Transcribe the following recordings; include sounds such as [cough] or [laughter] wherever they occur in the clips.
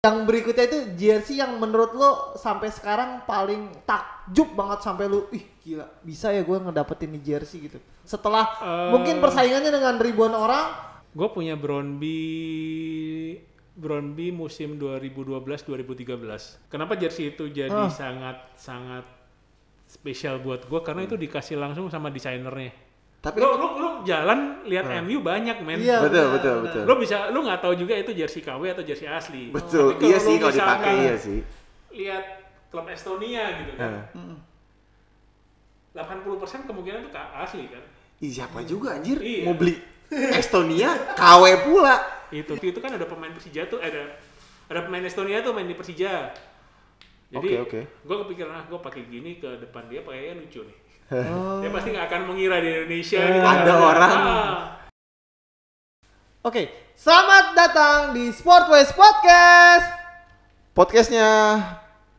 Yang berikutnya itu jersey yang menurut lo sampai sekarang paling takjub banget sampai lu ih gila bisa ya gue ngedapetin di jersey gitu. Setelah Eh. mungkin persaingannya dengan ribuan orang, Gue punya Brownby Brownby musim 2012-2013. Kenapa jersey itu jadi Ah. sangat sangat spesial buat gue karena itu dikasih langsung sama desainernya. Tapi Lu, lu, lu jalan lihat Ah. MU banyak men. Iya, betul, betul, benar. betul. Lu bisa lu nggak tahu juga itu jersey KW atau jersey asli. Betul, Tapi iya sih kalau dipakai iya sih. Lihat klub Estonia gitu kan. Nah. Mm. 80% kemungkinan itu asli kan. Ih, siapa juga anjir Iya. mau beli Estonia KW pula. Itu itu kan ada pemain Persija tuh ada ada pemain Estonia tuh main di Persija. Jadi Oke, oke. gue kepikiran ah gue pakai gini ke depan dia kayaknya lucu nih. Oh. Dia pasti nggak akan mengira di Indonesia Eh, gitu. ada orang. Ah. Oke, selamat datang di Sportways Podcast. Podcastnya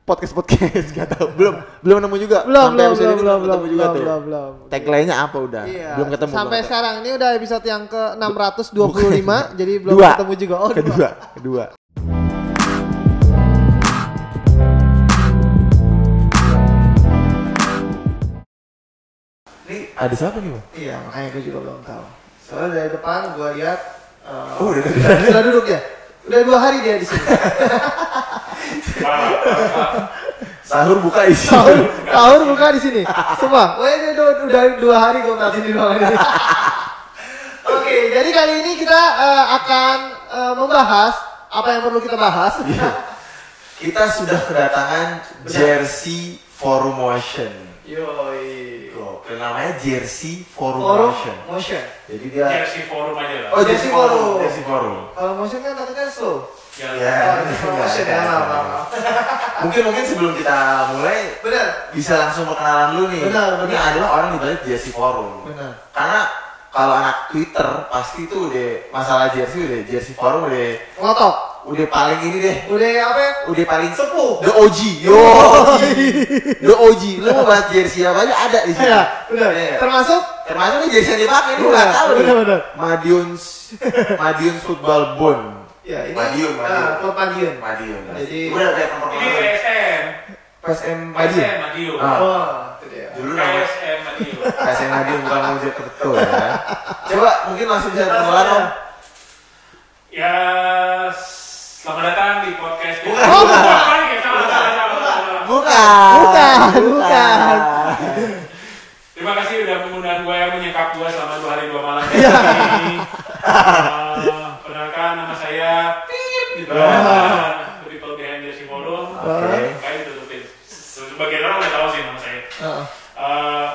podcast podcast [laughs] gak tau belum belum nemu juga Belum, Sampai belum, belum, ini belum, ketemu belum, juga belum, tuh belum, belum. tagline-nya apa udah Iya. belum ketemu Sampai belum sekarang ini udah episode yang ke 625, [laughs] jadi belum Dua. ketemu juga. Oh, dua. kedua kedua ada siapa nih bang Iya, makanya gue juga belum tahu. Soalnya dari depan gue lihat eh, oh udah sudah, sudah duduk ya. Udah dua hari dia di sini. sahur buka isi Sahur, sahur buka di sini. Semua. Wah ini udah, udah dua hari gue ngeliatin di ruangan ini. Oke, jadi kali ini kita eh, akan eh, membahas apa yang perlu kita bahas. kita sudah kedatangan jersey forum motion Yoi. Gokil, namanya jersey forum, Forum motion motion. jadi dia Jersey forum aja lah. oh Jersey forum. forum jersey forum Kalau motion kan takutnya slow. Jalan. Ya. Oh, [laughs] ini motion ya, [laughs] mungkin mungkin sebelum kita mulai Benar. bisa langsung perkenalan dulu nih. Benar, Ini benar. adalah orang di balik jersey forum. Benar. Karena kalau anak Twitter pasti tuh udah masalah jersey udah jersey forum udah Ngotok. Udah paling ini deh. Udah apa? ya? Udah paling Sepuh. The OG. Yo. [laughs] The OG. Lu mau bahas jersey apa aja ada di sini. Iya, benar. Iya. Termasuk Termasuk nih jersey yang dipakai lu nggak tahu nih. benar, benar. Madiun's Madiun's Football Bond. ya ini Madiun, Madiun. klub Madiun. Madiun. Jadi- udah ada yang Ini PSM. PSM Madiun. PSM Madiun. Ah. Oh, itu dia. Dulu namanya PSM Madiun. PSM Madiun bukan Mojok betul ya. [laughs] Coba mungkin langsung bisa kenalan om. Ya, selamat datang di podcast. Bukan. Oh, bukan. Ya. Bukan. Bukan, bukan. Terima kasih udah mengundang gue yang menyekap gue selama dua hari dua malam Iya. ini. Eh, Perkenalkan nama saya Pip gitu. Uh, People Behind Jersey Forum. Oke. Kayak ditutupin. Sebagian orang udah tahu sih nama saya. Heeh. Eh,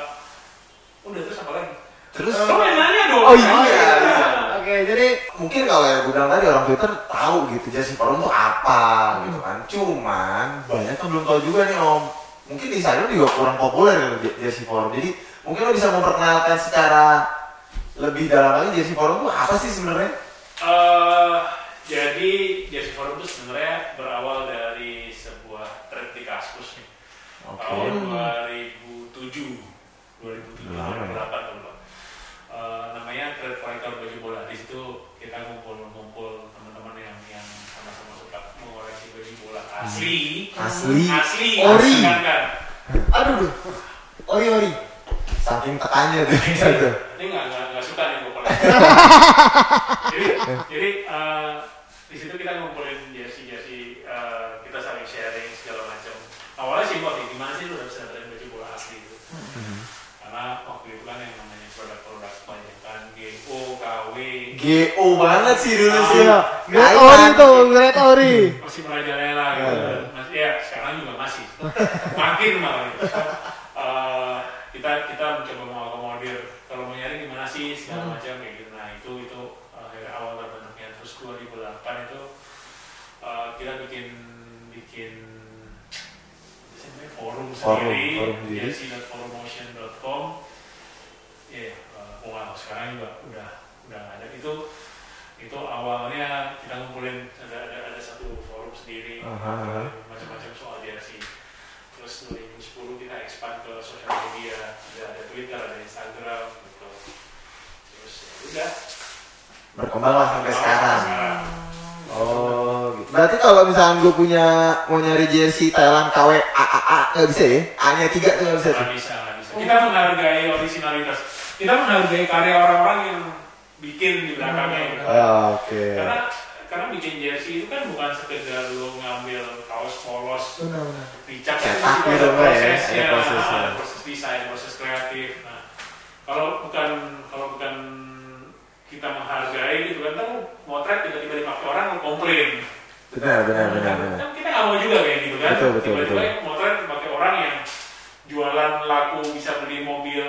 udah terus apa lagi? Terus Lo yang nanya dong. Oh, iya, iya. Jadi mungkin kalau yang gue bilang tadi orang Twitter tahu gitu jersey forum tuh apa gitu kan. Cuman banyak yang belum tahu juga nih om. Mungkin di sana juga kurang populer gitu je- jersey forum. Jadi mungkin lo bisa memperkenalkan secara lebih dalam lagi jersey forum tuh apa sih sebenarnya? Eh, jadi Jersey Forum itu sebenarnya berawal dari sebuah thread di Kaskus nih. Oke. Tahun 2007, 2007, Lama ya. 2008 kalau. Namanya thread kolektor baju bola. Di situ kita ngumpul-ngumpul teman-teman yang yang sama-sama suka mengoleksi baju bola asli. Asli. Asli. Ori. Kan, kan. aduh duh. Ori ori. Saking tekannya tuh gitu. Ini nggak nggak suka nih gue koleksi. [laughs] jadi jadi eh, di situ kita ngumpulin jersey jersey eh, kita saling sharing segala macam. Awalnya simpel sih, gimana sih lu bisa dapetin baju bola asli itu? Karena waktu itu kan yang namanya produk-produk kebanyakan GO, KW, GO banget sih dulu sih. Iya. Ori tuh, Great Ori. masih merajalela gitu. Iya. Masih ya sekarang juga masih. [laughs] Makin malah. Gitu. Eh, kita kita mencoba mengakomodir kalau mau nyari gimana sih segala macam kayak gitu. Nah itu itu eh, dari awal terbentuknya terus 2008 itu eh, kita bikin bikin forum Forum, sendiri, forum sendiri. jersey.forumotion.com. Ya, eh, wow, sekarang juga udah udah nggak ada itu itu awalnya kita ngumpulin ada ada ada satu forum macam-macam soal jersey terus 2010 kita expand ke sosial media ada ada Twitter ada Instagram gitu terus ya udah Berkembang lah sampai sekarang. sekarang. Oh, gitu. Berarti kalau misalkan gue punya mau nyari jersey Thailand KW AAA nggak bisa ya? A-nya tiga tuh nggak bisa. Nggak bisa, nggak bisa. Kita menghargai originalitas. Kita menghargai karya orang-orang yang bikin di belakangnya. gitu. Oh, Oke. Karena karena bikin jersey itu kan bukan sekedar lo ngambil kaos polos Benar-benar. dicat juga gitu, ada ya? prosesnya, Ada prosesnya. ada proses desain, proses kreatif. Nah, kalau bukan kalau bukan kita menghargai gitu kan, tahu motret tiba-tiba dipakai orang mau komplain. Benar, benar, benar, Kan- benar. kan kita nggak mau juga kayak gitu kan. Betul, betul, tiba-tiba betul. motret dipakai orang yang jualan laku bisa beli mobil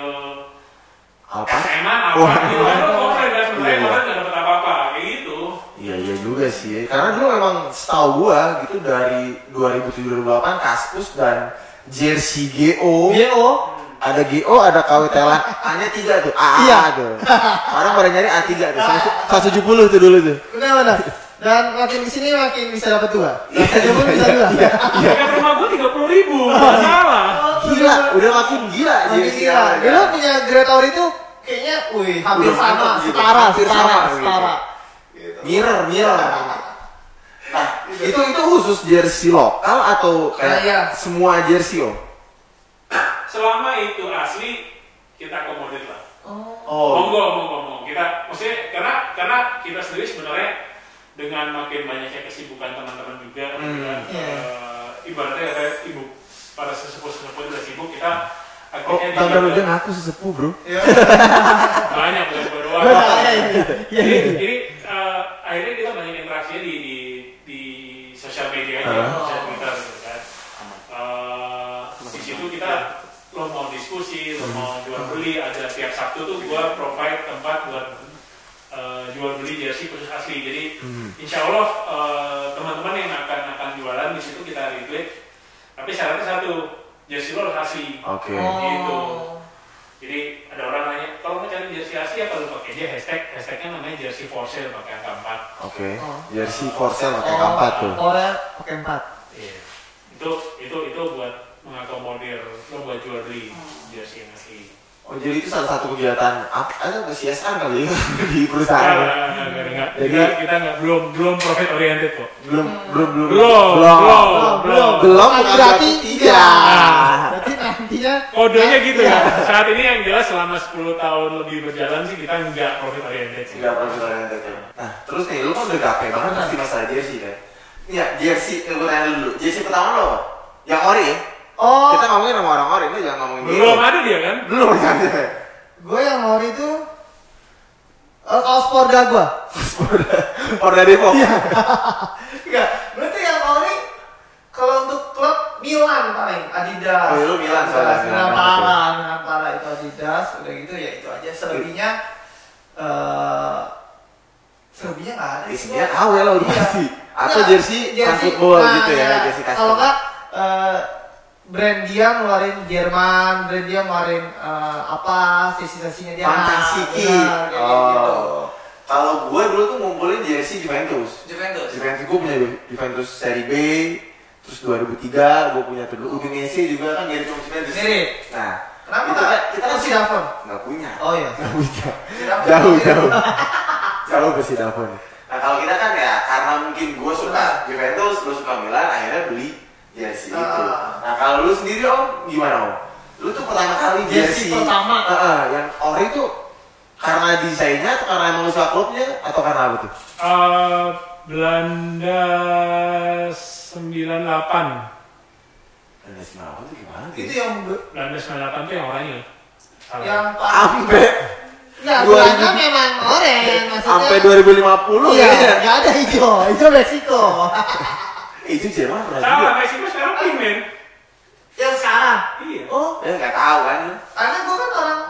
Apa? SMA apa Wah. gitu kan, komplain kan sebenarnya iya. motret nggak dapat apa-apa kayak gitu. Iya iya juga sih. Karena dulu memang setahu gua gitu dari 2007-2008 Kaskus dan jersey GO GO. ada GO ada KW Thailand A-nya tiga tuh A Iya. tuh. Orang pada nyari A3 tuh. 170 tuh dulu tuh. Benar-benar. Dan makin ke sini makin bisa dapat dua. Satu pun bisa dua. Harga rumah gua tiga puluh ribu, salah. Gila, udah makin gila Makin gila. Dulu punya Gretor itu kayaknya, wih, hampir sama, gitu. setara, Hampir setara, sama gitu. Mirror, mirror. [laughs] Nah, itu itu khusus jersey lokal atau kayak iya. semua jersey om? Selama itu asli kita akomodir lah. Oh, Monggo, monggo, monggo. Kita, maksudnya karena karena kita sendiri sebenarnya dengan makin banyaknya kesibukan teman-teman juga, Hmm. kan, Iya. eh, ibaratnya kayak ibu para sesepuh sesepuh itu udah sibuk, kita oh, akhirnya tanggal dijaga- udah ngaku sesepuh bro. banyak bukan gua doang. Iya, iya, iya. Jadi, jadi eh, akhirnya kita banyak interaksinya di di, di sosial media aja, Ah. sosial Twitter gitu kan. Eh, di situ kita lo mau diskusi, lo mau jual beli, ada tiap Sabtu tuh gua provide tempat buat eh, jual beli jersey khusus asli. Jadi Hmm. insya Allah eh, teman-teman yang akan akan jualan di situ kita retweet. Tapi syaratnya satu, jersey lo harus asli. Oke. Gitu. Jadi ada orang nanya, kalau mau cari jersey asli apa lu pakai aja hashtag, hashtagnya namanya jersey for sale pakai angka 4 Oke. Oh. Jersey for sale pakai empat tuh. Orel pakai empat. Iya. Itu itu itu buat mengakomodir lo buat jual beli jersey yang asli. Oh jadi itu salah satu kegiatan apa? Ada CSR kali ya [laughs] di perusahaan. enggak. Jadi- Kita kita enggak belum belum profit oriented kok. Belum belum belum Belum, belum, belum. belum. belum Bukan bukan berarti berarti tidak. Kodenya gitu Iya. ya. Saat ini yang jelas selama 10 tahun lebih berjalan sih kita enggak profit oriented sih. Tidak profit oriented ya. Nah terus nih lu kan udah gape banget pasti masalah jersey kan. Iya jersey gue tanya dulu. Jersey pertama lo apa? Yang ori ya? Oh, Kita ngomongin sama orang ori, ini jangan ngomongin Belum ada dia kan? Belum ya. gue yang mau itu eh, kaos Porda gue. Porda Depok. [laughs] Enggak, berarti yang ini kalau untuk klub Milan paling Adidas. Oh, lu Milan soalnya, Milan parah, Milan parah itu Adidas. Udah gitu ya itu aja. Selebihnya eh selebihnya nggak ada. Isinya gua. KW lah udah Iya. pasti. Atau jersey fan football nah, gitu ya, iya. jersey custom. Kalau nggak eh, brand dia ngeluarin Jerman, brand dia ngeluarin eh, apa sisi-sisinya dia. Fantasi Nah, gitu. Oh. Kalau gue dulu tuh ngumpulin jersey Juventus. Juventus. Juventus gue punya Juventus seri B, terus 2003 gue punya dulu Udinese juga kan mirip sama Juventus. Mirip. Nah, Kenapa itu nggak? kan kita kan si Davon? nggak punya. Oh iya. Nggak punya. Sidafon. Jauh [laughs] jauh. jauh ke Sidafon. Nah kalau kita kan ya karena mungkin gue suka. Juventus, lu suka Milan, akhirnya beli jersey itu. Ah. Nah kalau lu sendiri om gimana om? Lu tuh pertama kali Jersey jersey, pertama. Ah, ah, yang ori tuh karena desainnya atau karena emang lu suka klubnya atau karena apa tuh? Eh, Belanda 98 Ada sembilan tuh gimana? Itu yang Belanda 98 tuh yang oranye Salah. yang sampai Enggak, 2000. bulannya memang oren maksudnya. sampai 2050 Iya, ya. enggak ada hijau. Hijau Meksiko. Eh, itu Jerman [laughs] pernah Salah, juga. Meksiko sekarang pink men yang sekarang. Iya Oh, Ya nggak tahu kan. karena gua kan orang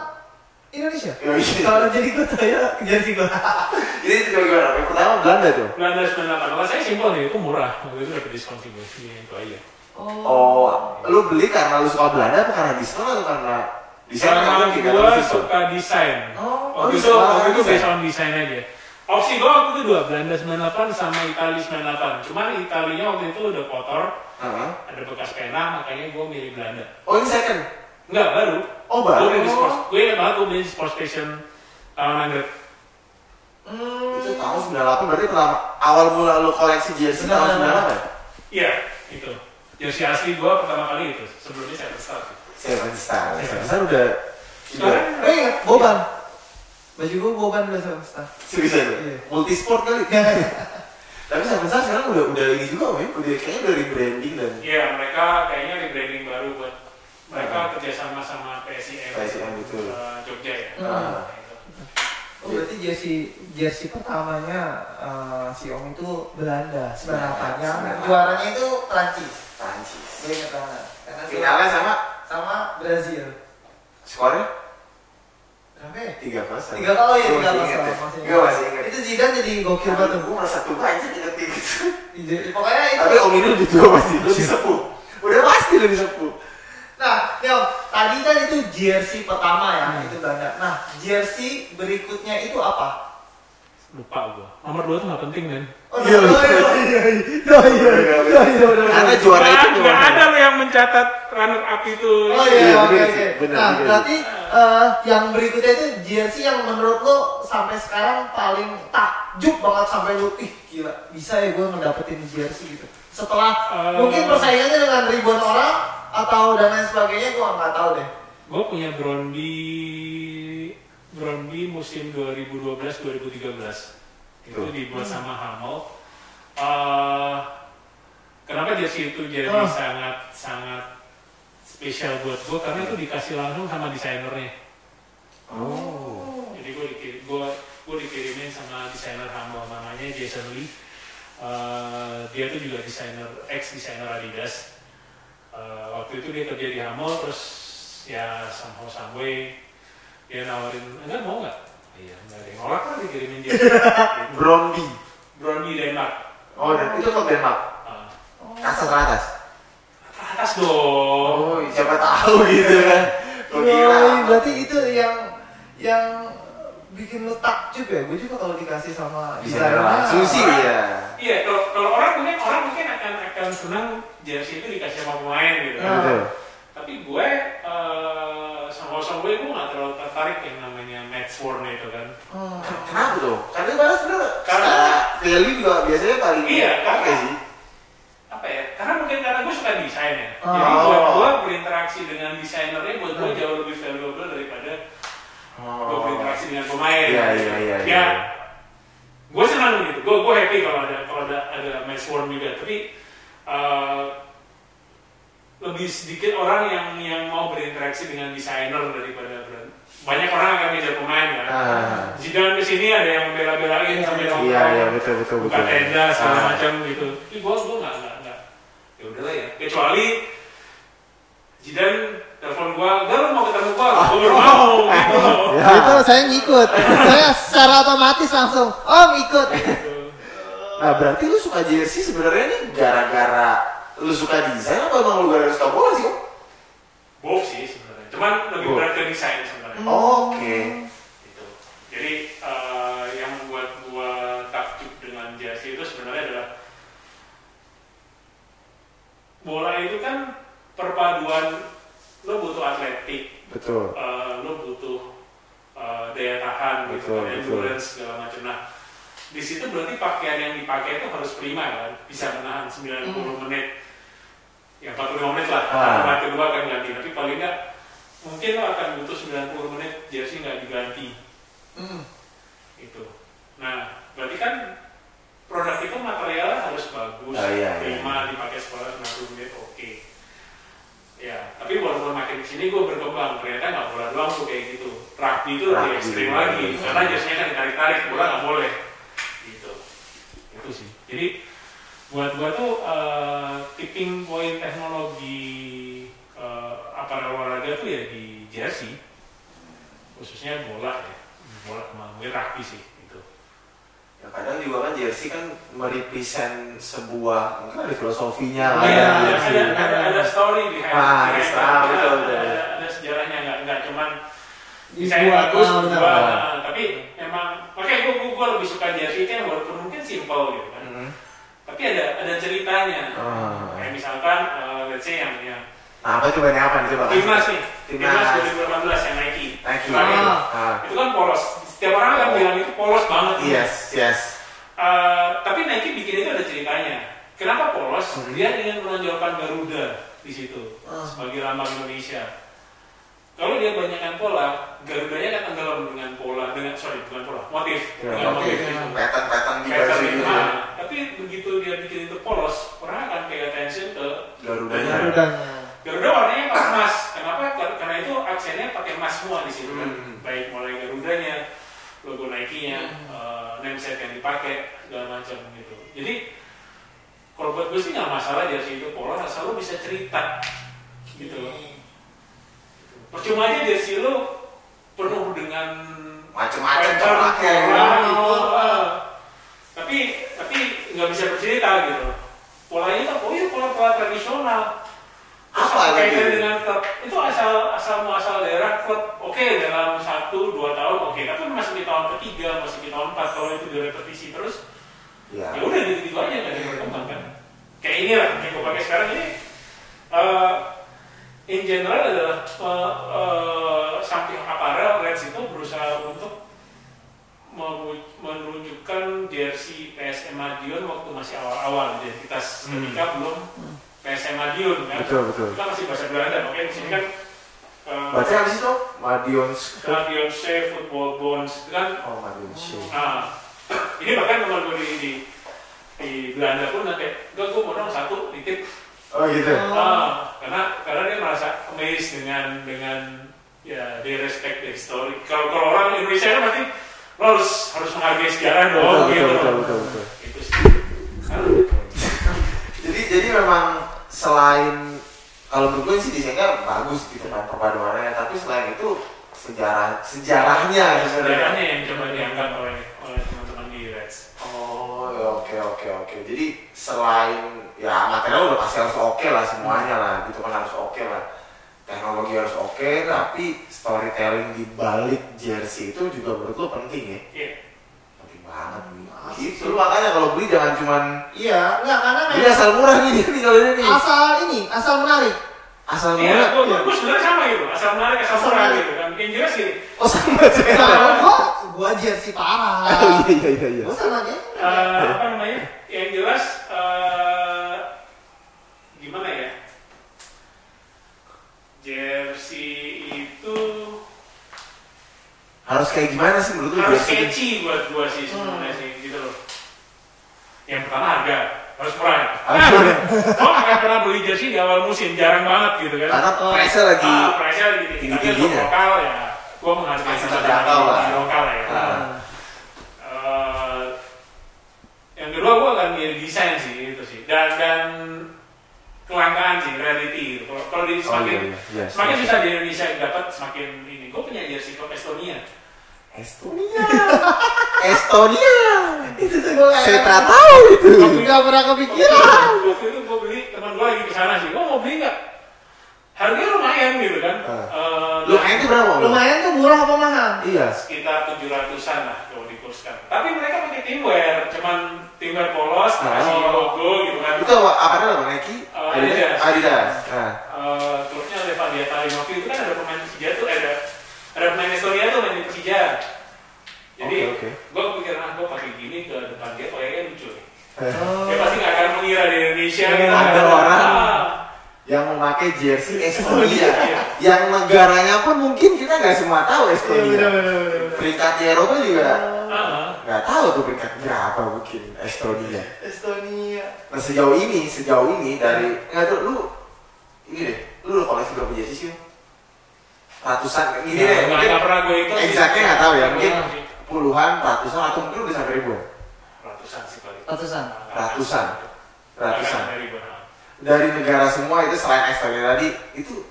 Indonesia. Ya, iya. Kalau jadi gua tanya jersey gua. Jadi itu gimana? Yang pertama Belanda tuh. Belanda 98 Kalau saya simpel nih, itu murah Waktu itu dapet diskon sih Iya, itu aja Oh, lu beli karena lu suka Belanda atau karena diskon atau karena desain Karena kan gue suka desain Oh, Waktu oh, itu, suka waktu itu desain. based on desain aja Opsi gue waktu itu dua, Belanda 98 sama Italia 98 Cuman Italinya waktu itu udah kotor Heeh. Ada bekas pena, makanya gue milih Belanda Oh, ini second. Enggak, baru Oh, baru. Gue beli di sports, gue ingat banget gue beli di Sports Station Taman Anggrek Hmm. Itu tahun 98 berarti pertama awal mula lu koleksi jersey tahun benar. 98 ya? Iya, itu. Jersey asli gua pertama kali itu. Sebelumnya saya besar. Seven Star. Seven Star udah udah Sekarang iya, boban. Baju gue boban udah sama Star. seriusan lu? Iya. Multisport kali. Tapi Seven Star sekarang udah udah ini juga men, udah kayaknya udah rebranding dan Iya, mereka kayaknya rebranding baru buat mereka kerjasama sama PSIM. PSIM, betul. eh, Jogja ya. Itu. Oh berarti jersey jersey pertamanya eh, si Om itu Belanda 98 yang Sembilan. juaranya itu Prancis. Prancis. Gue ingat banget. Karena Finalnya sama sama Brazil. skornya Berapa ya? tiga kosong. Tiga kali ya, tiga masih kosong. ingat ya. Masih Gua masih ingat. Itu Zidane jadi gokil banget. Gue merasa tua aja inget gitu. Ide- Pokoknya itu. Tapi Om ini lebih tua pasti, lebih sepuh. Udah pasti lebih sepuh. Nah, Om, tadi kan itu jersey pertama ya, Hmm. itu Belanda. Nah, jersey berikutnya itu apa? Lupa gua. Nomor 2 tuh nggak penting kan. Oh, Iya, iya, iya. iya, iya, iya, iya, iya, iya. Karena juara itu Nggak- nggak ada lo yang mencatat runner up itu. Oh Iya, iya, oke oke. Nah, berarti eh, yang berikutnya itu jersey yang menurut lo sampai sekarang paling takjub banget sampai lo ih gila bisa ya gue ngedapetin jersey gitu. Setelah Eh. mungkin persaingannya dengan ribuan orang atau dan lain sebagainya gue nggak tahu deh. Gue punya Brondby Brondby musim 2012-2013 itu Tuh. dibuat sama Hamel. Eh, kenapa jersey itu jadi Ah. sangat sangat spesial buat gue karena itu dikasih langsung sama desainernya. Oh. Jadi gue dikirim, gue, gue dikirimin sama desainer Hamel namanya Jason Lee. Eh, dia tuh juga desainer ex desainer Adidas. Eh, waktu itu dia kerja di Hamel terus ya somehow some way dia nawarin enggak mau nggak? Iya nggak ada yang nolak kan dikirimin dia. [laughs] Bromby. Brownie Denmark. Oh, dan itu kok Denmark. Eh, Kasta teratas. atas dong. Oh, siapa tahu gitu kan. [laughs] Kira. Yoi, berarti itu yang yang bikin lo takjub ya. Gue juga kalau dikasih sama Bisa sih ya. Iya, kalau, kalau orang mungkin orang mungkin akan akan senang jersey itu dikasih sama pemain gitu. Ah. kan. Betul. Tapi gue eh sama sama gue gue nggak terlalu tertarik yang namanya match worn itu kan. Hmm. Kenapa tuh? Karena itu sebenarnya Karena- value juga biasanya paling Iya, oke karena- sih. Apa ya? Karena mungkin karena gue suka desain ya. Oh. Jadi buat gue berinteraksi dengan desainernya buat gue jauh lebih valuable daripada gue berinteraksi dengan pemain. Iya, iya, iya, Ya, iya. gue senang gitu. Gue gue happy kalau ada kalau ada worn juga. Tapi eh, lebih sedikit orang yang yang mau berinteraksi dengan desainer daripada brand. Banyak orang akan ngejar pemain kan. Ah. Zidane ke sini ada yang bela-belain Iya, sampai iya. nongkrong. Iya, iya, betul, betul, buka betul. tenda segala Ah. macam gitu. Tapi gue gue nggak nggak nggak. Ya udahlah ya. Kecuali Zidane telepon gue, gak mau ketemu gue, gue baru mau. gitu. [laughs] Ya. Itu saya ngikut. saya secara otomatis langsung, Om ikut. Gitu. Nah, berarti lu suka jersey sebenarnya nih gara-gara lu suka desain atau emang lu gara-gara suka bola sih? Both sih sebenarnya. Cuman lebih Both. berat ke desain sebenarnya. Oke. Gitu. Jadi eh, yang membuat gua takjub dengan jersey itu sebenarnya adalah bola itu kan perpaduan lo butuh atletik, Betul. eh, lo butuh eh, daya tahan, gitu, Betul, kan, betul. endurance segala macam. Nah, di situ berarti pakaian yang dipakai itu harus prima kan, bisa menahan 90 menit, ya 45 menit lah. Ah. Nah, kedua akan ganti, tapi paling nggak mungkin lo akan butuh 90 menit jersey nggak diganti, Hmm. gitu. Nah, berarti kan produk itu materialnya harus bagus, Ah, iya, iya, prima, dipakai sekolah 90 menit, oke. Ya, tapi walaupun makin ke sini gue berkembang, ternyata nggak bola doang tuh kayak gitu. Rugby itu lebih ekstrim lagi, karena jersey kan ditarik-tarik, bola nggak boleh. Gitu. Itu sih. Jadi buat gua tuh eh, tipping point teknologi eh, aparel olahraga tuh ya di jersey, khususnya bola ya, bola mungkin rugby sih. Gitu. Ya, kadang juga kan jersey kan merepresent sebuah mungkin ada filosofinya lah Iya, ya, ada, jersey. ada, ada, ada story behind Ah, ada story, betul, ada, ada, ada sejarahnya nggak nggak cuman Dibuat, bagus ah, tapi memang makanya gue gue lebih suka jersey kan walaupun mungkin simple gitu kan Hmm. tapi ada ada ceritanya Ah. kayak misalkan eh, let's say yang yang Nah, apa coba nih apa nih coba? timnas nih Timnas. timnas 2018 yang Nike Nike. Ah. Ah. itu kan polos Setiap orang akan bilang itu polos banget. Yes, yes. Eh, tapi Nike bikin itu ada ceritanya. Kenapa polos? Hmm. Dia ingin menonjolkan Garuda di situ Hmm. sebagai lambang Indonesia. Kalau dia banyakkan pola, Garudanya akan tenggelam dengan pola, dengan sorry bukan pola, motif, Ya, dengan motif itu. Pattern-pattern di baju itu. gitu. Nah, tapi begitu dia bikin itu polos, orang akan pay attention ke Garudanya. Garudanya. Garuda warnanya pakai emas. Kenapa? Kar- Karena itu aksennya pakai emas semua di situ kan. Hmm. Baik mulai Garudanya, logo Nike-nya, Hmm. eh, nameset yang dipakai, segala macam gitu. Jadi kalau buat gue sih nggak masalah jersey itu polos, asal lo bisa cerita gitu loh. Percuma aja jersey lo penuh dengan pattern, pakai. pola, gitu. eh. tapi tapi nggak bisa bercerita gitu. Polanya kan, oh iya pola-pola tradisional. Terus Apa kaitan lagi? dengan klub itu asal asal muasal daerah klub oke dalam satu dua tahun oke tapi masih di tahun ketiga masih di tahun empat kalau itu direpetisi terus Iya. ya udah gitu gitu aja nggak ada berkembang kan kayak ini lah yang gue pakai sekarang ini eh, in general adalah eh, eh, samping aparel Reds itu berusaha untuk menunjukkan jersey PSM Madiun waktu masih awal-awal identitas Hmm. ketika belum PSM Madiun kan Betul, betul. kita masih bahasa Belanda makanya di sini kan eh, Baca apa sih tuh? Madions. Madiun Chef, Football Bones itu kan Oh, Madion Show. Nah, [coughs] ini bahkan teman gue di, di, di Belanda pun nanti, enggak gue mau dong satu titip. Oh gitu. Ah, karena karena dia merasa amazed dengan dengan ya dia respect the history. Kalau kalau orang Indonesia kan pasti lo harus harus menghargai sejarah dong Betul, gitu. betul, betul, betul, betul. Itu sih. Karena Jadi jadi memang selain kalau menurut gue sih desainnya bagus gitu kan perpaduannya, tapi selain itu sejarah sejarahnya sebenarnya. sejarahnya yang coba diangkat oleh oleh teman-teman di Reds. Oh, ya oke oke oke. Jadi selain ya material udah pasti harus oke lah semuanya lah, gitu kan harus. Teknologi harus oke, tapi storytelling di balik jersey itu juga menurut lo penting ya. Iya. Penting banget. Asik Gitu makanya kalau beli jangan cuman Iya, enggak karena beli memang asal murah nih nih kalau ini nih. asal ini, asal menarik. Asal Iya, murah. gue gue sebenarnya sama gitu, asal menarik, asal Asal murah menarik. gitu kan. Yang jelas gini, Oh sama aja. Nah, gua gua jersey parah. Oh iya iya iya iya. Gua sama dia. Eh, apa namanya yang jelas eh, gimana ya jersey itu Harus kayak gimana sih menurut lu harus jersey? catchy buat gua sih sebenarnya sih gitu loh yang pertama harga harus murah ya. [laughs] Harus murah. gua nggak akan pernah beli jersey di awal musim jarang banget gitu kan Karena price lagi ah, price-nya lagi tinggi tapi untuk tinggi-tingginya. lokal ya gua menghargai standar terjangkau lah. di lokal ya Ah. Eh, yang kedua gue akan milih desain sih itu sih dan dan kelangkaan sih reality gitu. Kalau kalau di Oh semakin iya iya. iya. semakin susah di Indonesia dapat semakin ini. Gue punya jersey klub Estonia. Estonia. [laughs] Estonia. Itu tuh kayak Saya tak tahu itu. Enggak pernah kepikiran. Waktu itu gue beli teman gue lagi ke sana sih. Gue mau beli nggak? Harganya lumayan gitu kan. Ah. Eh, Lumayan itu berapa? Lumayan tuh murah apa mahal? Iya. sekitar tujuh ratusan lah kalau dikurskan. Tapi mereka pakai timwear, cuman timwear polos, Ah. kasih logo gitu kan. Itu apa? Apa namanya? Nike? Oh, Adidas. Adidas. Nah. Eh, klubnya Levadiata Limovi itu kan ada pemain Persija tuh ada ada pemain Estonia tuh main di Persija. Jadi Oke, oke. gue kepikiran ah gue pakai gini ke depan dia kayaknya lucu. nih. Oh. Dia pasti nggak akan mengira di Indonesia Iya, gitu. ada kan. orang. Yang memakai jersey Iya. Estonia. Yang negaranya pun mungkin kita nggak semua tahu Iya Estonia. Peringkat di Eropa juga ah. nggak tahu tuh peringkat berapa mungkin Estonia. Estonia. Nah sejauh ini, sejauh ini dari nggak tuh lu ini deh, lu udah koleksi berapa jersey sih? Ratusan, ini deh, Nggak- mungkin nggak pernah gue itu. exactnya nggak tahu ya, mungkin puluhan, ratusan atau mungkin udah sampai ribuan. ratusan sih paling. Ratusan. Ratusan. Ratusan. Ribuan. Dari negara semua itu selain Estonia tadi, itu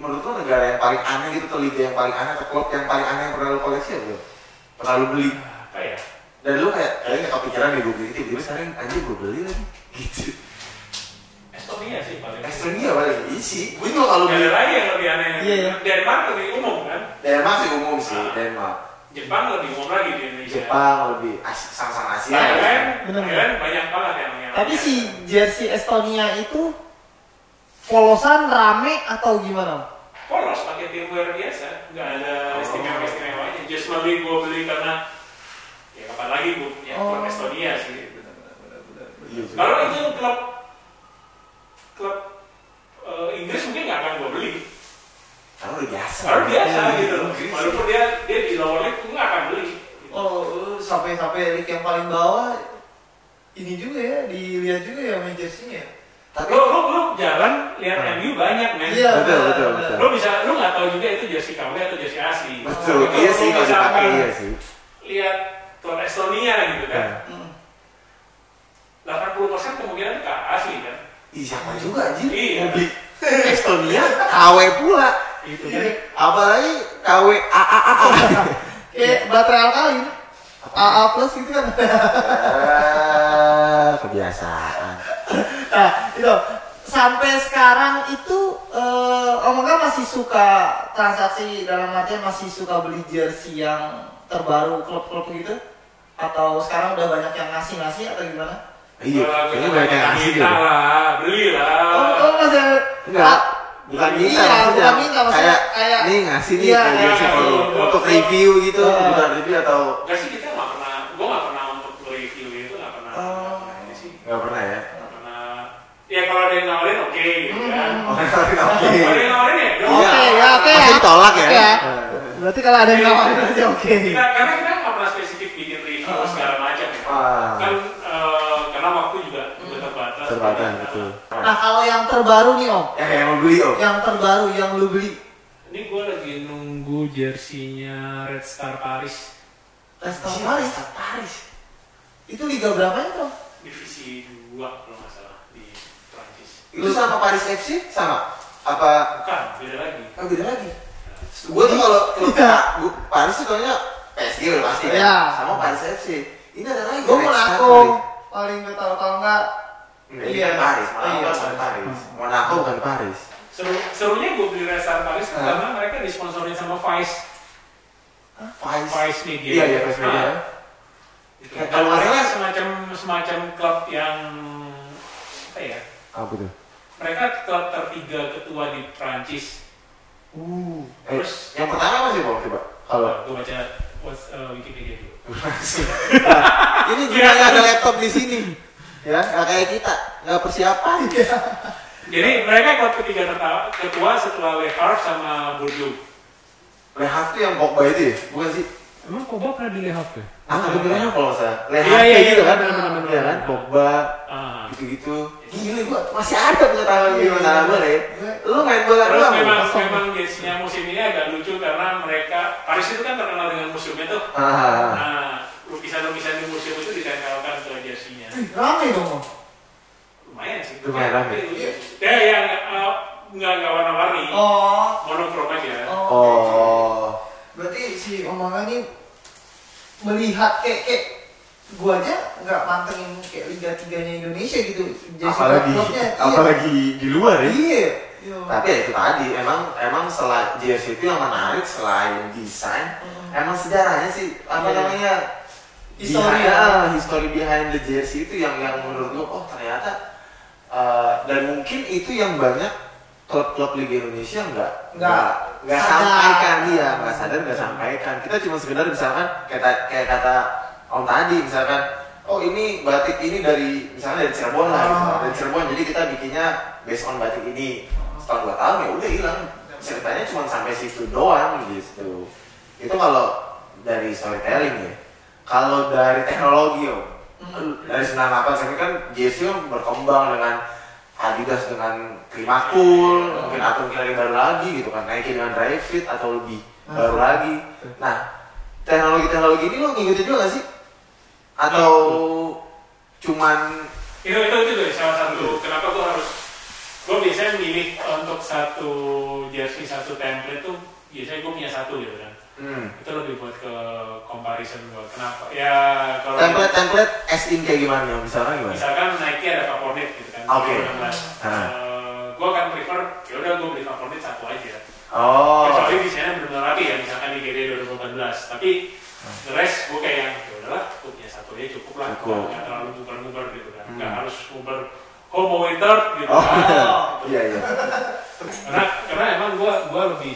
menurut lu negara yang paling aneh gitu, atau liga yang paling aneh, atau klub yang paling aneh yang pernah lu koleksi apa? Pernah lu beli? Apa ya? Dan lu kayak, kayaknya nggak kepikiran deh gue beli, tiba-tiba sekarang anjir gue beli lagi. [laughs] Gitu. Estonia sih paling. Estonia paling isi. Gue juga kalau Nggak beli ada lagi yang lebih aneh. Iya, iya. Denmark lebih umum kan. Denmark sih umum sih, Denmark. Jepang lebih umum lagi di Indonesia. Jepang lebih Asia, sama-sama Asia. Thailand, ya. Bener, Thailand banyak banget yang yang. Tapi si jersey Estonia itu polosan rame atau gimana? polos pakai timwear biasa, nggak ada Oh. istimewa istimewanya. Just lebih gue beli karena ya kapan lagi gue ya Oh. klub Estonia sih Iya sih. kalau itu klub klub eh, Inggris mungkin nggak akan gue beli Karena udah biasa. karena biasa Iya, gitu Inggris. walaupun dia dia di lower league gue nggak akan beli Oh, lu sampai sampai league yang paling bawah ini juga ya, dilihat juga ya main jersey-nya. Tapi lo lo lo jalan lihat Hmm. MU banyak men Iya, Betul, betul, betul. lo bisa lo nggak tahu juga itu jersey KW atau jersey asli betul, Lo- iya sih kalau dipakai iya sih. lihat klub Estonia gitu kan Hmm. 80% kemungkinan nggak asli kan Ih, siapa juga anjir? Iya. [laughs] Estonia KW pula. Itu kan Apalagi KW AAA. [laughs] Kayak baterai alkalin. AA plus gitu kan. Ah, kebiasaan. nah, itu sampai sekarang itu eh Om Angga masih suka transaksi dalam artian masih suka beli jersey yang terbaru klub-klub gitu? Atau sekarang udah banyak yang ngasih-ngasih atau gimana? Iya, kayaknya banyak yang ngasih gitu. lah beli lah Oh, oh masih Enggak, bukan minta Iya, maksudnya. bukan minta, maksudnya kayak, kayak- nih ngasih nih Iya, kayak iya, iya. kalau Gua- untuk gua- review gitu, Ah. bukan review atau Enggak sih kita nggak pernah, gue nggak pernah untuk review itu nggak pernah. Oh. Nah, ini sih nggak pernah ya? nggak pernah. Ya kalau ada yang nawarin oke gitu kan. Hmm. Oke, oke. Kalau ada yang nawarin ya. Oke, udah. ya oke Masih ya. ditolak ya? Oke Eh. Berarti kalau ada yang nawarin aja oke. Kita, karena kita nggak pernah spesifik bikin review Ah. segala macam ya. Ah. Kan eh, karena waktu juga juga terbatas. Terbatas Nah, betul. Nah, kalau yang terbaru nih Om, Eh, yang mau beli om? yang terbaru yang lu beli Ini gue lagi nunggu jersinya Red Star Paris Leicester Paris. Paris. Itu liga berapa itu? divisi 2 kalau nggak salah di Prancis. Itu sama Paris FC sama? Apa? Bukan, beda lagi. Oh, beda lagi. Gue tuh kalau klub Iya. Paris tuh taunya PSG udah pasti? Iya. Sama Paris FC. Ini ada lagi. Gue Red Star Monaco paling gue tahu kalau ini Iya. kan Paris. Oh, Monaco iya, bukan Paris. Paris. Monaco bukan Paris. Seru, serunya gue beli Red Star Paris Hah? karena mereka disponsorin sama Vice, Vice. Vice Media. Iya, iya, Vice Media. Ah, gitu. Kayak Dan kalau mereka semacam semacam klub yang apa ya? Apa tuh? Mereka klub tertiga ketua di Prancis. uh Eh, Terus yang pertama masih Bang coba. Kalau gue baca uh, Wikipedia dulu. [laughs] ini gunanya ada laptop di sini. Ya, nggak kayak kita, nggak persiapan. Jadi mereka klub ketiga terta- ketua setelah Le Havre sama Bordeaux. Le Havre tuh yang Pogba itu ya? Bukan sih? Emang Pogba pernah di Le Havre? Ah, ada bilangnya kalau nggak salah. Le Iya, Havre iya, iya, gitu kan? bener, bener, bener. Iya kan? Pogba, Ah. gitu-gitu. Gila gua masih ada pengetahuan Iya, gimana iya. ya. Lu main bola Terus doang. memang memang jersey-nya musim ini agak lucu karena mereka Paris itu kan terkenal dengan museumnya tuh. Ah, ah, ah. Nah, lukisan-lukisan di museum itu ditempelkan jersey-nya. rame dong. Lumayan sih. Lumayan rame. Ya, ya nggak uh, nggak nggak warna-warni, Oh, monokrom aja. oh. Oh. Berarti si Om Angga ini melihat kayak kayak gua aja nggak mantengin kayak Liga Tiganya Indonesia gitu. Jersey Apalagi. Iya. apalagi di luar ya. Iya. Iya. Tapi ya itu tadi, emang emang selain jersey itu yang menarik selain desain, Hmm. emang sejarahnya sih apa Iya. namanya History behind, ya. ah, history behind the jersey itu yang yang menurut gua oh ternyata eh, dan mungkin itu yang banyak klub-klub Liga Indonesia nggak Nggak nggak sampaikan. Dia nggak sadar nggak sampaikan. Kita cuma sekedar misalkan kayak kayak kata Om tadi misalkan oh ini batik ini dari misalnya dari Cirebon lah gitu. Oh. dari Cirebon jadi kita bikinnya based on batik ini. Setelah dua tahun ya udah hilang. Ceritanya cuma sampai situ doang gitu. Itu kalau dari storytelling ya kalau dari teknologi om Hmm. dari 98 sampai kan JC kan berkembang dengan Adidas dengan Climacool mungkin atau mungkin yang baru lagi gitu kan Nike dengan Dry Fit atau lebih Hmm. baru lagi nah teknologi-teknologi ini lo ngikutin juga gak sih? atau cuman Itu itu itu dari salah satu kenapa gue harus gue biasanya milih untuk satu jersey satu template tuh biasanya gue punya satu gitu kan hmm, itu lebih buat ke comparison gue kenapa ya kalau template-template as in kayak gimana misalkan gimana? misalkan Nike ada favorit gitu kan Oke. 2016. Ah. Eh, gue akan prefer ya udah gue beli favorit satu aja Oh, kecuali desainnya benar-benar rapi ya misalkan di GD 2014 tapi the rest gue kayak yang ya udahlah gue punya satu aja cukup lah Cukup. nggak terlalu ngubar-ngubar gitu kan nggak Hmm. harus ngubar homo winter gitu oh, kan [laughs] iya iya. karena karena emang gue gue lebih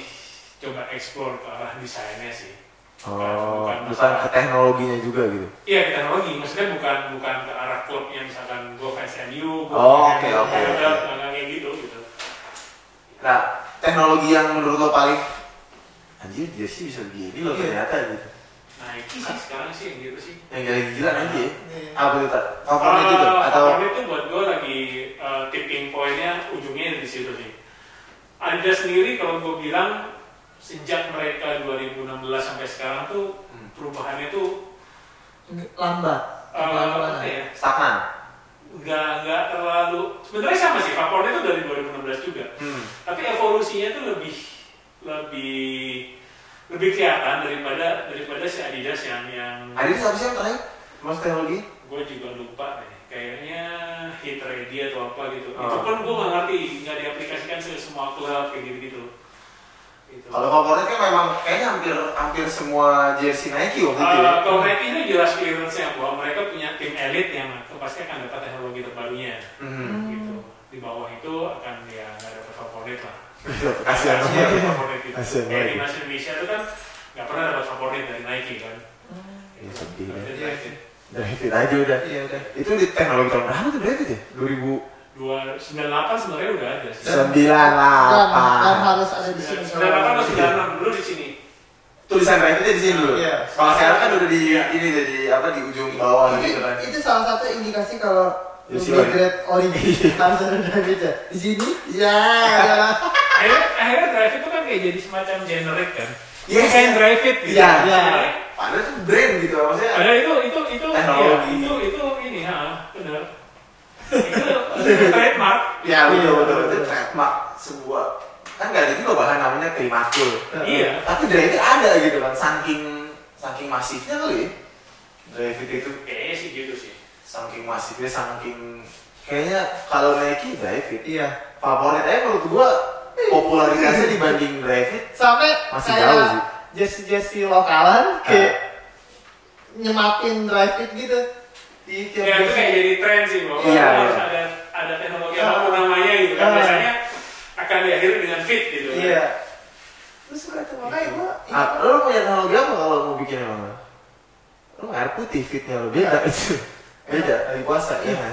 coba explore ke arah desainnya sih Oh, bukan ke teknologinya juga gitu. Iya ke teknologi, maksudnya bukan bukan ke arah klub yang misalkan gue fans MU, gue Oh, fans oke, oke, kayak gitu gitu. Nah, teknologi yang menurut lo paling anjir jersey bisa begini loh Iya. ternyata gitu. Nike sih sekarang sih yang gitu sih. Yang gila gila aja ya. Iya. Apa itu tak? Favorit itu Eh, atau favorit itu buat gue lagi eh, tipping pointnya ujungnya di situ sih. Adidas sendiri kalau gue bilang sejak mereka 2016 sampai sekarang tuh Hmm. perubahannya tuh lambat Lambat. apa ya? stagnan? Nggak nggak terlalu sebenarnya sama sih favoritnya itu dari 2016 juga. Hmm. Tapi evolusinya tuh lebih lebih lebih kelihatan daripada daripada si Adidas yang yang Adidas apa sih yang terakhir? Mas teknologi? gue juga lupa deh kayaknya hit ready atau apa gitu Oh. itu pun gue nggak ngerti nggak diaplikasikan ke semua klub kayak gitu gitu gitu Kalau favorit kan memang kayaknya hampir hampir semua jersey Nike waktu itu ya. Eh, kalau Nike itu jelas clearance-nya bahwa mereka punya tim elit yang pasti akan dapat teknologi terbarunya Hmm. gitu di bawah itu akan ya nggak dapat favorit lah Kasihan banget. gitu Kasihan kayak banget. timnas Indonesia itu kan nggak pernah dapat favorit dari Nike kan Ya, sedih ya. David. David aja udah. iya udah Itu di teknologi tahun berapa tuh David ya? 2000 dua sembilan delapan sebenarnya udah ada sih sembilan delapan. harus ada di sini sembilan delapan atau sembilan enam dulu di sini Tulisan Davidnya di sini dulu. Iya. Kalau sekarang kan udah di Iya. ini udah di apa di ujung bawah itu, gitu kan. itu salah satu indikasi kalau Ya, sih, grade origin harus ada di sini ya ya. akhirnya akhirnya drive itu kan kayak jadi semacam generik kan Yes. kayak drive it gitu Iya, iya. Sebenarnya Padahal itu brand gitu maksudnya. ada itu itu itu Teknologi. iya, itu itu itu, trademark. Ya betul Iya, betul betul. itu trademark sebuah kan nggak ada juga bahan namanya klimakul. iya. Tapi David ada gitu kan saking saking masifnya kali ya. David itu kayaknya sih gitu sih. saking masifnya saking kayaknya kalau Nike David iya. Favorit aja menurut gua popularitasnya dibanding David sampai Masih jauh sih. jersey jersey lokalan kayak nyematin drive it gitu di tiap ya itu kayak jadi tren sih bahwa Iya, harus iya. ada ada teknologi Ah. apa pun namanya gitu kan Ah. biasanya akan diakhiri dengan fit gitu kan. iya terus suka tuh makanya gua ah, lo punya teknologi apa kalau mau bikin emang lo air putih fitnya lo beda itu [laughs] beda dari puasa ya [laughs]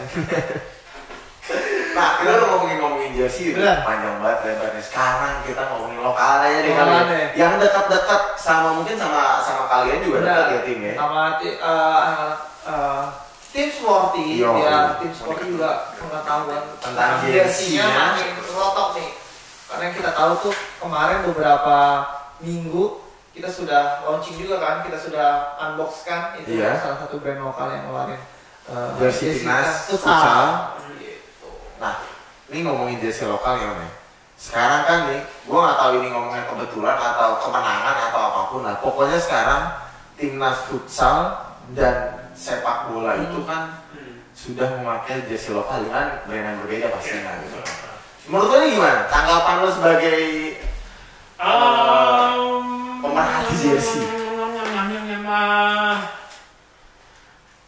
nah kita udah ngomongin ngomongin jersey udah panjang banget lebarnya sekarang kita ngomongin lokal aja deh kali ya. ya. yang dekat-dekat sama mungkin sama sama kalian juga dekat ya tim ya sama ti- eh, anak tim sporty Iya, ya iya. tim sporty juga pengetahuan Tentang jersey-nya jersey-nya. makin rotok nih karena yang kita tahu tuh kemarin beberapa minggu kita sudah launching juga kan kita sudah unbox kan itu Iya. salah satu brand lokal yang ngeluarin eh, Jersey timnas futsal. Gitu. Nah, ini ngomongin jersey lokal ya, ya. Sekarang kan nih, gua nggak tahu ini ngomongnya kebetulan atau kemenangan atau apa pun lah. Pokoknya sekarang timnas futsal dan sepak bola itu kan Hmm. sudah memakai jersey lokal dengan brand yang berbeda pastinya gitu. Iya. Menurut lo ini gimana? Tanggapan lo sebagai Um, Pemerhati jersey.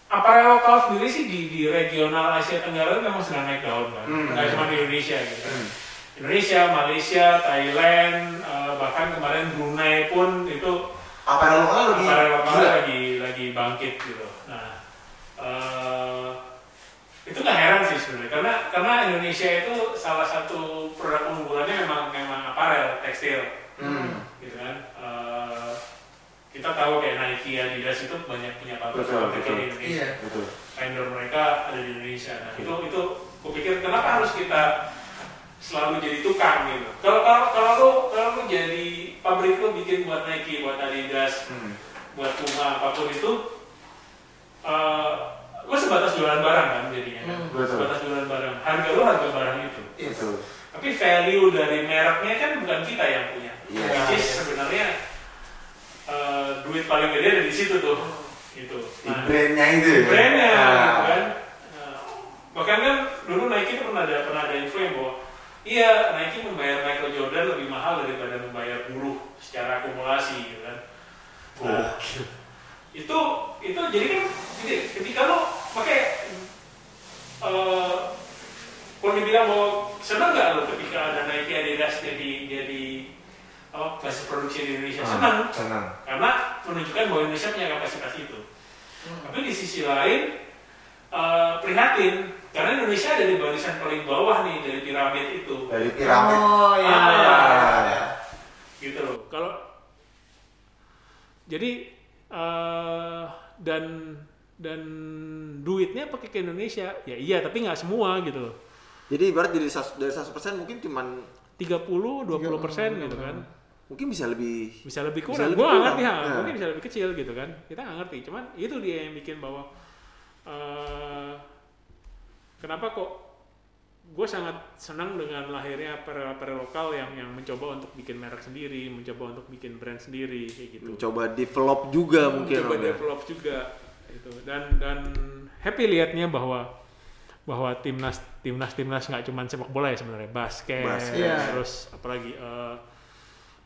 Aparel lokal sendiri sih di, di regional Asia Tenggara itu memang sedang naik daun kan, Hmm. nggak cuma di Indonesia gitu. Hmm. Indonesia, Malaysia, Thailand, eh, bahkan kemarin Brunei pun itu apa yang lokal lebih aparel lokal gila? lagi lagi bangkit gitu. Nah, eh, itu nggak heran sih sebenarnya karena karena Indonesia itu salah satu produk unggulannya memang memang aparel tekstil Hmm. gitu kan Eh, kita tahu kayak Nike Adidas itu banyak punya Betul, pabrik betul. di Indonesia Iya. Betul. vendor mereka ada di Indonesia nah itu itu kupikir kenapa harus kita selalu jadi tukang gitu kalau kalau kalau lu kalau lu jadi pabrik lu bikin buat Nike buat Adidas Hmm. buat Puma apa pun itu eh lu sebatas jualan barang kan jadinya kan Hmm, betul. sebatas jualan barang harga lu harga barang itu Yes. Betul. tapi value dari mereknya kan bukan kita yang punya. Iya. Which is Iya. sebenarnya eh, duit paling gede ada di situ tuh. Gitu. Di brandnya itu ya? brandnya Nah. gitu kan. Nah, bahkan kan dulu Nike tuh pernah ada pernah ada info yang bahwa iya Nike membayar Michael Jordan lebih mahal daripada membayar buruh secara akumulasi gitu kan. Nah, itu itu jadi kan gini, ketika lo pakai eh kalau dibilang mau seneng nggak lo ketika ada Nike Adidas jadi jadi apa basis produksi di Indonesia Ah, senang senang. karena menunjukkan bahwa Indonesia punya kapasitas itu. Tapi di sisi lain eh, prihatin karena Indonesia ada di barisan paling bawah nih dari piramid itu. Dari piramid. Oh iya. Ah, iya, iya. gitu loh. Kalau jadi eh, dan dan duitnya pakai ke Indonesia, ya iya tapi nggak semua gitu loh. Jadi ibarat dari 100 dari 100% mungkin cuman 30, 20 persen gitu kan. mungkin bisa lebih Bisa lebih Bisa kurang. lebih Gua nggak kurang. ngerti Nah. mungkin bisa lebih kecil gitu kan. Kita nggak ngerti. Cuman itu dia yang bikin bahwa eh kenapa kok gue sangat senang dengan lahirnya apparel-apparel lokal yang yang mencoba untuk bikin merek sendiri, mencoba untuk bikin brand sendiri kayak gitu. mencoba develop juga mungkin coba Om, ya. develop juga itu dan dan happy liatnya bahwa bahwa timnas timnas timnas nggak cuma sepak bola ya sebenarnya basket, Basket. Iya. terus apalagi eh,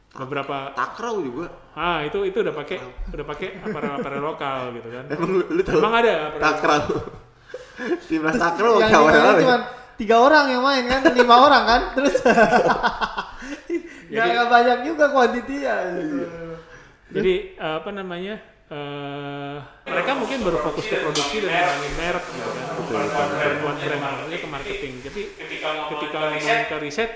beberapa takraw juga. Ah itu itu udah pakai udah pakai apparel apparel lokal gitu kan. Emang lu, lu tahu? Emang ada takraw. [laughs] Timnas takraw yang kawan ya? cuma tiga orang yang main kan, lima [laughs] orang kan, terus [laughs] nggak Jadi- nggak banyak juga kuantitinya. jadi eh, apa namanya eh mereka mungkin baru fokus ke produksi dan ngembangin merek gitu kan. Bukan buat brand maksudnya ke marketing. Tapi ketika ketika ngomongin riset, ngomongin ke riset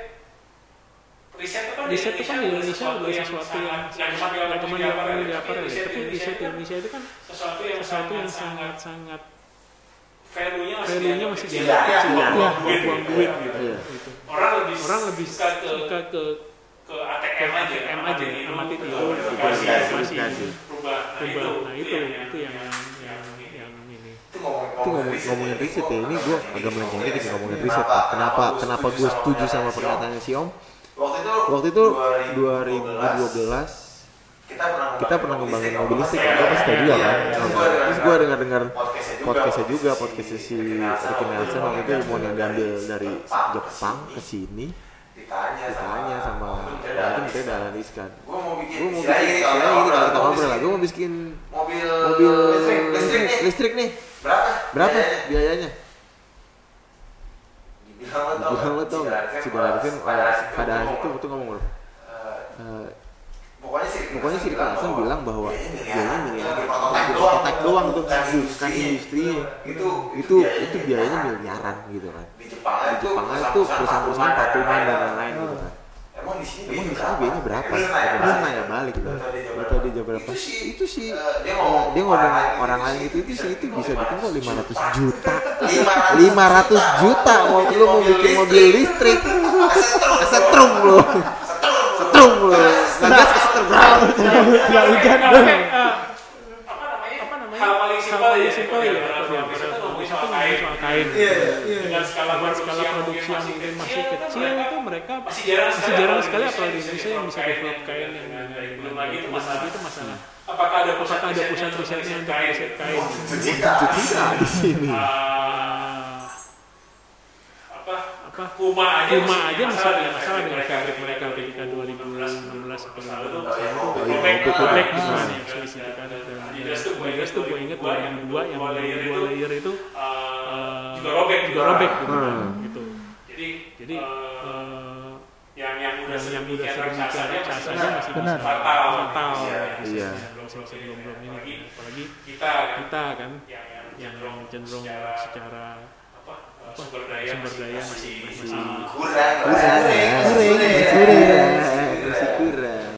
riset itu kan riset itu kan di Indonesia udah sesuatu yang cuma nggak cuma dilakukan di aparel ya, tapi riset di kan Indonesia itu kan sesuatu yang sangat sangat value-nya masih masih kecil. dianggap Ya, kecil, buang buang duit buang gitu. duit gitu. Iya. gitu. orang lebih Orang lebih suka ke suka ke ke ATM aja ATM aja, amatin itu, aplikasi. berubah nah itu nah itu yang yang yang yang ini. Itu ngomong ngomong, ngomongin riset ya ini gue agak melenceng dikit ngomongin riset kenapa kenapa gue setuju sama pernyataannya si Om Waktu itu waktu itu 2012 kita pernah kita pernah ngembangin mobil listrik kan? Gue pasti juga kan? Terus gue dengar dengar podcastnya juga. podcastnya si Ricky Nelson waktu itu. mau yang diambil dari Jepang ke sini. ditanya sama itu mungkin udah analis kan? Gue mau bikin gue mau bikin kalau ini kalau kita ngobrol lah. Gue mau bikin mobil mobil listrik listrik nih. listrik nih. Berapa? Berapa? Biayanya? Dibilang lo tau nggak si Darvin pada saat itu itu ngomong. Berapa Eh, pokoknya sih pokoknya si Nelson bilang bahwa biayanya miliaran Untuk doang. tuh bukan bukan industrinya itu itu itu biayanya miliaran gitu kan. Di Jepang itu perusahaan-perusahaan patungan dan lain-lain gitu kan emang di sini? Emang di sana biayanya berapa? Terus nanya balik gitu. Gak tau dia jawab berapa? itu sih dia eh, ngomong dia ngomong orang lain gitu itu sih. itu bisa bikin kok 500 juta. 500 500 juta. mau lu mau bikin mobil listrik. Setrum lu. Setrum lu. Gagas ke setrum Nggak hujan apa namanya? Apa namanya? hal paling simpel paling ya kain soal kain. Iya, iya. dengan skala Dengan produksi skala yang produksi yang mungkin masih kecil itu mereka masih jarang masih sekali jarang apalagi sekali Indonesia apalagi Indonesia yang bisa develop kain yang dengan yang- baik. yang- belum lagi itu masalah itu masalah apakah ada pusat apakah ada pusat risetnya riset untuk kain riset kain bisa di sini Ah, Ah, apa apa Puma aja ada dengan masalah dengan mereka fabric mereka ketika 2016 atau lalu 2017 tuh Oh, iya, Robek Robek, Black Yang Adidas tuh gue Adidas tuh gue inget 2002 yang dua layer itu eh, eh, juga robek juga robek gitu kan, Hmm. gitu. Jadi jadi eh, yang yang udah yang yang udah raksasanya raksasa masih aja masih Benar. fatal. fatal. Iya. Iya. belum belum belum ini. Apalagi kita kan kita kan yang yang yang yang cenderung secara apa sumber daya masih masih kurang. Kurang. Kurang. kurang